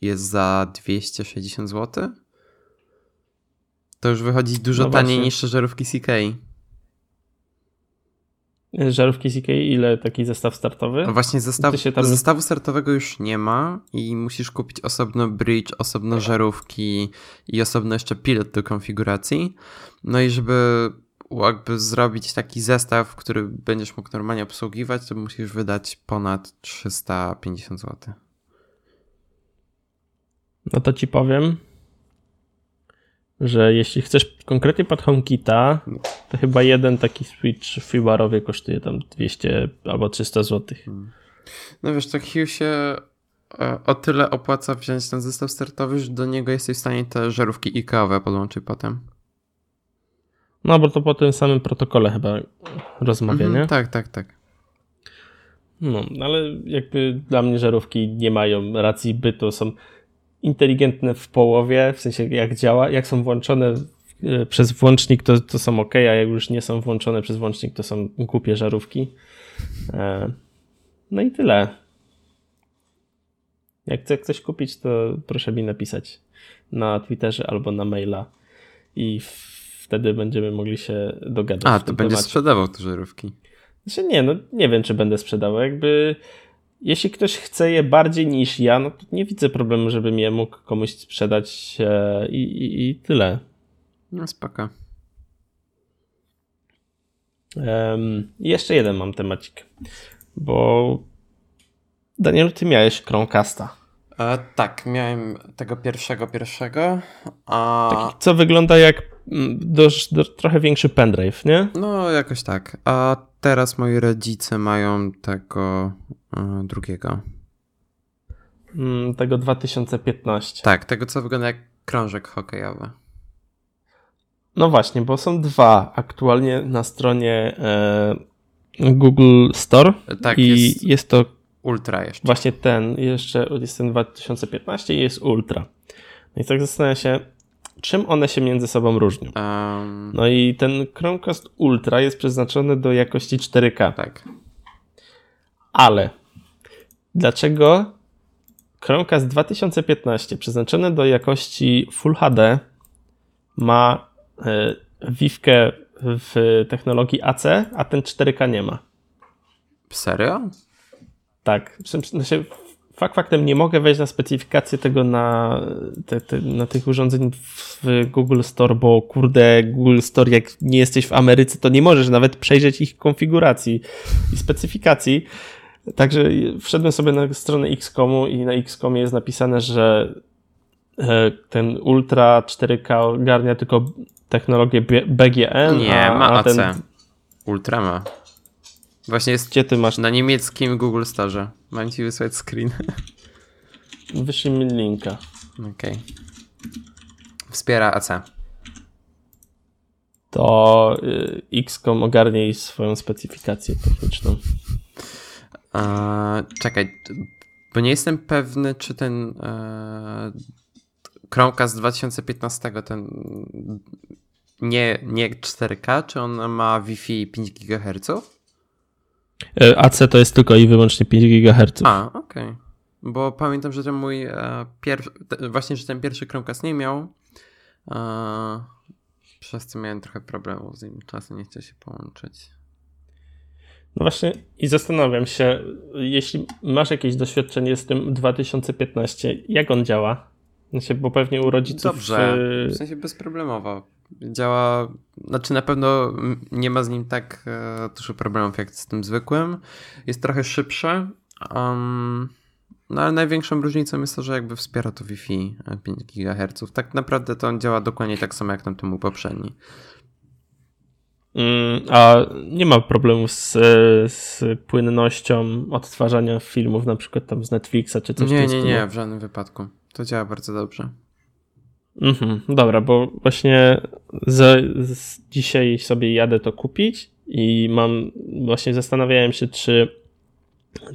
jest za 260 zł. To już wychodzi dużo no taniej niż żarówki CK. Żarówki CK, ile taki zestaw startowy? No właśnie zestaw, tam... zestawu startowego już nie ma i musisz kupić osobno bridge, osobno żarówki i osobno jeszcze pilot do konfiguracji. No i żeby jakby zrobić taki zestaw, który będziesz mógł normalnie obsługiwać, to musisz wydać ponad 350 zł. No to ci powiem, że jeśli chcesz konkretnie pod HomeKita, to chyba jeden taki switch fibarowy kosztuje tam 200 albo 300 zł. Hmm. No wiesz, tak Hue się e, o tyle opłaca wziąć ten zestaw startowy, że do niego jesteś w stanie te żarówki IKEA podłączyć potem. No, bo to po tym samym protokole chyba rozmawia, mhm, nie? Tak, tak, tak. No, ale jakby dla mnie żarówki nie mają racji bytu, są inteligentne w połowie, w sensie jak działa, jak są włączone e, przez włącznik, to, to są ok, a jak już nie są włączone przez włącznik, to są głupie żarówki. E, no i tyle. Jak chce ktoś kupić, to proszę mi napisać na Twitterze albo na maila i wtedy będziemy mogli się dogadać. A, to będzie sprzedawał te żarówki. Znaczy nie, no nie wiem, czy będę sprzedawał. Jakby jeśli ktoś chce je bardziej niż ja, no to nie widzę problemu, żebym je mógł komuś sprzedać e, i, i, i, tyle. No spoko. Um, jeszcze jeden mam temacik, bo Daniel, ty miałeś Chromecasta. E, tak, miałem tego pierwszego, pierwszego. A... Taki, co wygląda jak dość, dość, trochę większy pendrive, nie? No, jakoś tak. A teraz moi rodzice mają tego e, drugiego. Mm, tego 2015. Tak, tego co wygląda jak krążek hokejowy. No właśnie, bo są dwa aktualnie na stronie e, Google Store. Tak, i jest, jest to Ultra jeszcze. Właśnie ten, jeszcze jest ten 2015 i jest Ultra. No i tak zastanawiam się, czym one się między sobą różnią. Um... No i ten Chromecast Ultra jest przeznaczony do jakości 4K. Tak. Ale dlaczego Chromecast 2015 przeznaczony do jakości Full HD ma y, wiwkę w technologii AC, a ten 4K nie ma? Serio? Tak. Znaczy, fakt faktem nie mogę wejść na specyfikację tego na, te, te, na tych urządzeń w Google Store, bo kurde, Google Store, jak nie jesteś w Ameryce, to nie możesz nawet przejrzeć ich konfiguracji i specyfikacji. Także wszedłem sobie na stronę XCOMu i na XCOMie jest napisane, że e, ten Ultra 4K ogarnia tylko technologię BGN. Nie, a, ma AC. Ten... Ultra ma. Właśnie jest Gdzie ty masz? na niemieckim Google Store. Mam ci wysłać screen. Wyślij mi linka. Okej. Okay. Wspiera AC. To y, XCOM ogarnie swoją specyfikację techniczną. Eee, czekaj, bo nie jestem pewny, czy ten e, Chromecast 2015 ten nie, nie 4K, czy on ma Wi-Fi 5 GHz? E, AC to jest tylko i wyłącznie 5 GHz. A, okej. Okay. bo pamiętam, że ten mój e, pierwszy, właśnie, że ten pierwszy Chromecast nie miał, e, przez co miałem trochę problemów z nim, czasem nie chciał się połączyć. No właśnie i zastanawiam się, jeśli masz jakieś doświadczenie z tym 2015, jak on działa? Znaczy, bo pewnie u rodziców... Dobrze, w sensie bezproblemowo. Działa, znaczy na pewno nie ma z nim tak e, dużo problemów jak z tym zwykłym. Jest trochę szybszy, um, no ale największą różnicą jest to, że jakby wspiera to Wi-Fi 5 GHz. Tak naprawdę to on działa dokładnie tak samo jak tam temu poprzedni. Mm, a nie ma problemu z, z płynnością odtwarzania filmów, na przykład tam z Netflixa czy coś Nie, nie, nie, w żadnym wypadku. To działa bardzo dobrze. Mhm, dobra, bo właśnie z, z dzisiaj sobie jadę to kupić i mam, właśnie zastanawiałem się, czy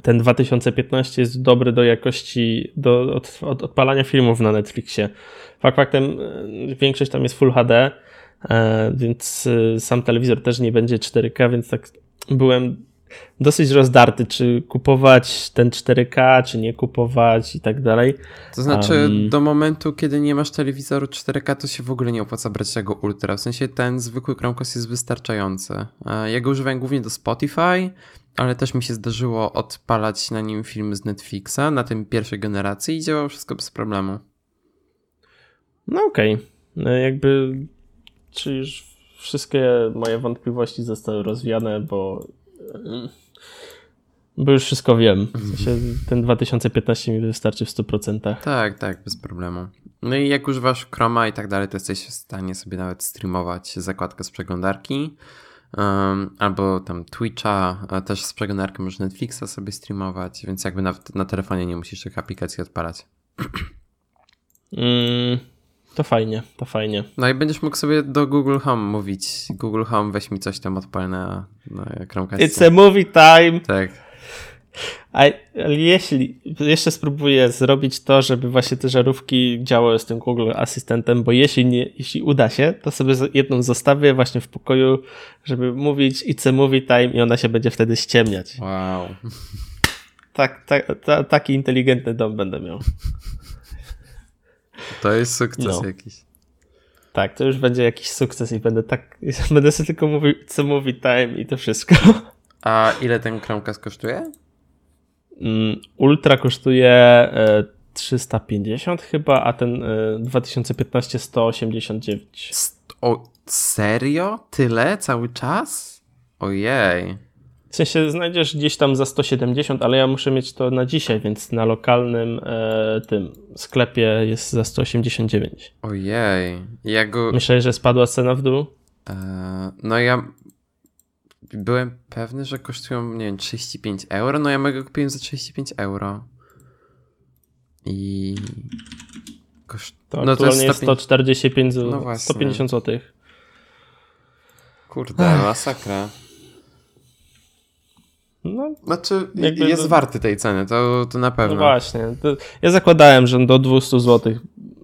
ten 2015 jest dobry do jakości, do od, od, odpalania filmów na Netflixie. Fakt faktem, e, większość tam jest Full HD, e, więc e, sam telewizor też nie będzie 4K, więc tak byłem dosyć rozdarty, czy kupować ten 4K, czy nie kupować i tak dalej. To znaczy, um, do momentu, kiedy nie masz telewizoru 4K, to się w ogóle nie opłaca brać tego Ultra. W sensie ten zwykły Chromecast jest wystarczający. Ja go używam głównie do Spotify, ale też mi się zdarzyło odpalać na nim filmy z Netflixa, na tym pierwszej generacji i działało wszystko bez problemu. No okej. Okay. No jakby, czy już wszystkie moje wątpliwości zostały rozwiane, bo bo już wszystko wiem. W sensie ten 2015 mi wystarczy w 100%. Tak, tak, bez problemu. No i jak używasz Chroma i tak dalej, to jesteś w stanie sobie nawet streamować zakładkę z przeglądarki. Um, albo tam Twitcha, też z przeglądarki możesz Netflixa sobie streamować, więc jakby na, na telefonie nie musisz tych aplikacji odpalać. Mm, to fajnie, to fajnie. No i będziesz mógł sobie do Google Home mówić. Google Home, weź mi coś tam odpal na, na Chromecastie. It's a movie time. Tak. Ale jeśli jeszcze spróbuję zrobić to, żeby właśnie te żarówki działały z tym Google Asystentem, bo jeśli, nie, jeśli uda się, to sobie jedną zostawię właśnie w pokoju, żeby mówić it's a movie time i ona się będzie wtedy ściemniać. Wow. Tak, tak, ta, taki inteligentny dom będę miał. To jest sukces no. jakiś. Tak, to już będzie jakiś sukces i będę tak, będę sobie tylko mówił co mówi time i to wszystko. A ile ten Chromecast kosztuje? Mm, Ultra kosztuje 350 e, chyba, a ten 2015 189. O, serio? Tyle? Cały czas? Ojej. W sensie znajdziesz gdzieś tam za 170, ale ja muszę mieć to na dzisiaj, więc na lokalnym e, tym sklepie jest za 189. Ojej. Ja go... Myślałeś, że spadła cena w dół? E, no ja byłem pewny, że kosztują, nie wiem, 35 euro. No ja mogę kupiłem za 35 euro. I. Koszt... To no to jest 105... 145 zł. No 150 zł. Kurde, masakra. No, znaczy, jest do... warty tej ceny, to, to na pewno. No właśnie. ja zakładałem, że do 200 zł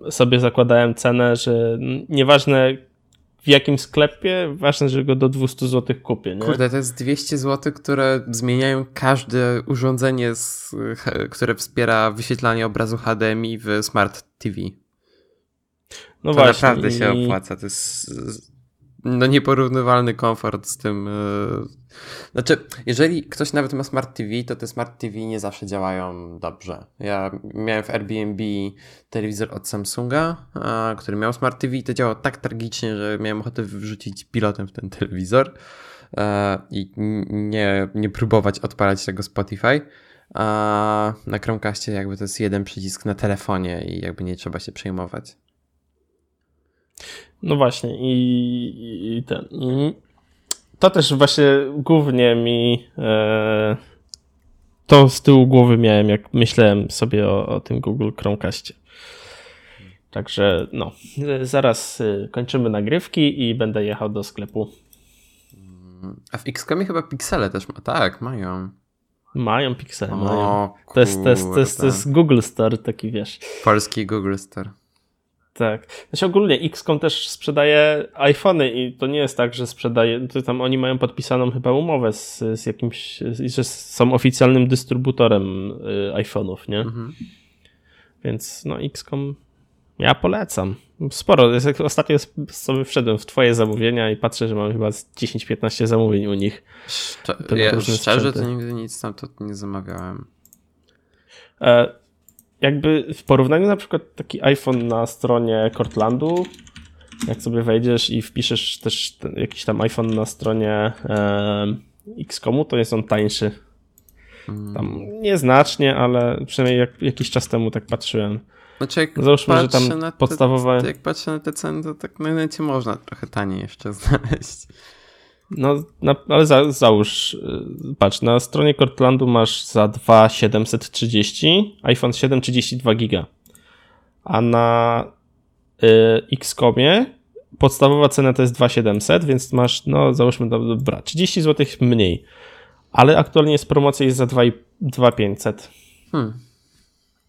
sobie zakładałem cenę, że nieważne w jakim sklepie, ważne, że go do 200 zł kupię. Nie? Kurde, to jest 200 zł, które zmieniają każde urządzenie, z, które wspiera wyświetlanie obrazu HDMI w Smart TV. No to właśnie. naprawdę się opłaca. To jest no nieporównywalny komfort z tym. Yy... Znaczy, jeżeli ktoś nawet ma Smart TV, to te Smart TV nie zawsze działają dobrze. Ja miałem w Airbnb telewizor od Samsunga, który miał Smart TV i to działało tak tragicznie, że miałem ochotę wrzucić pilotem w ten telewizor a, i nie, nie próbować odpalać tego Spotify. A na Chromecastie jakby to jest jeden przycisk na telefonie i jakby nie trzeba się przejmować. No właśnie i, i ten. I to też właśnie głównie mi e, to z tyłu głowy miałem, jak myślałem sobie o, o tym Google Chromecastie. Także no, zaraz y, kończymy nagrywki i będę jechał do sklepu. A w Xcomie chyba piksele też ma. Tak, mają. Mają piksele, mają. To jest, to, jest, to, jest, to jest Google Store, taki wiesz. Polski Google Store. Tak. Znaczy ogólnie XCOM też sprzedaje iPhony i to nie jest tak, że sprzedaje, to tam oni mają podpisaną chyba umowę z, z jakimś, że są oficjalnym dystrybutorem y, iPhone'ów, nie? Mhm. Więc no XCOM ja polecam. Sporo. Ostatnio sobie wszedłem w twoje zamówienia i patrzę, że mam chyba 10-15 zamówień u nich. Szcze ja, szczerze to nigdy nic tam to nie zamawiałem. E, jakby w porównaniu na przykład taki iPhone na stronie Cortlandu, jak sobie wejdziesz i wpiszesz też ten, jakiś tam iPhone na stronie e, XCOMu, to jest on tańszy. Hmm. Tam nieznacznie, ale przynajmniej jak, jakiś czas temu tak patrzyłem. Znaczy jak Załóżmy, że tam podstawowe... Te, jak patrzę na te ceny, to tak na necie można trochę taniej jeszcze znaleźć. No, na, ale za, załóż, y, patrz, na stronie Cortlandu masz za 2,730 iPhone 7 32 giga, a na y, Xcomie podstawowa cena to jest 2,700, więc masz, no załóżmy, dobra, 30 zł mniej, ale aktualnie jest promocja jest za 2,500. Hmm.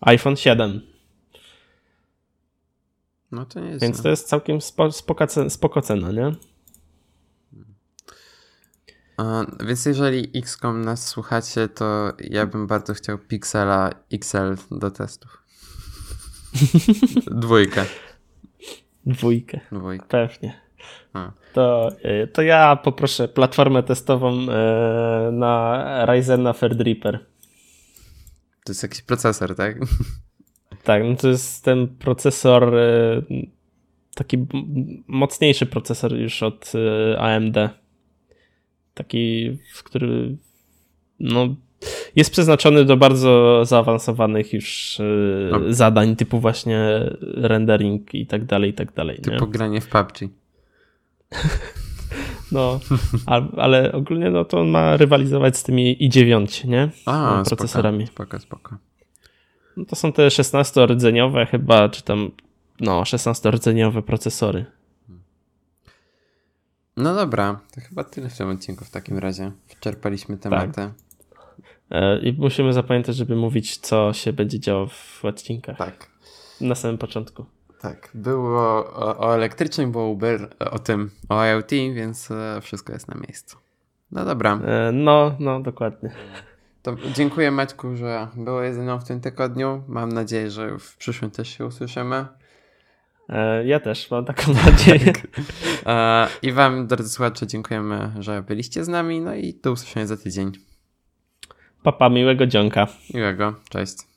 iPhone 7. No to nie jest. Więc to jest całkiem spo, spoko, spoko cena, nie? Więc jeżeli XCOM nas słuchacie, to ja bym bardzo chciał Pixela XL do testów. Dwójkę. Dwójkę. Dwójkę. Pewnie. To, e, to ja poproszę platformę testową e, na Ryzena Threadripper. To jest jakiś procesor, tak? Tak, no to jest ten procesor, e, taki mocniejszy procesor już od AMD taki, który no, jest przeznaczony do bardzo zaawansowanych już no. zadań, typu właśnie rendering i tak dalej, i tak dalej. Typu nie? granie w PUBG. no, ale ogólnie no, to on ma rywalizować z tymi i9, nie? A, no, procesorami. Spoko, spoko. No, to są te 16-rdzeniowe chyba, czy tam no, 16-rdzeniowe procesory. No dobra, to chyba tyle w tym odcinku w takim razie. Wczerpaliśmy tematy. Tak. E, I musimy zapamiętać, żeby mówić, co się będzie działo w odcinkach. Tak. Na samym początku. Tak, było o, o elektrycznym, było Uber, o tym, o IoT, więc e, wszystko jest na miejscu. No dobra. E, no, no, dokładnie. To dziękuję Maćku, że byłeś ze mną w tym tygodniu. Mam nadzieję, że w przyszłym też się usłyszymy. E, ja też mam taką nadzieję. E, I Wam, drodzy słuchacze, dziękujemy, że byliście z nami. No i do usłyszenia za tydzień. Papa, miłego dzionka. Miłego, cześć.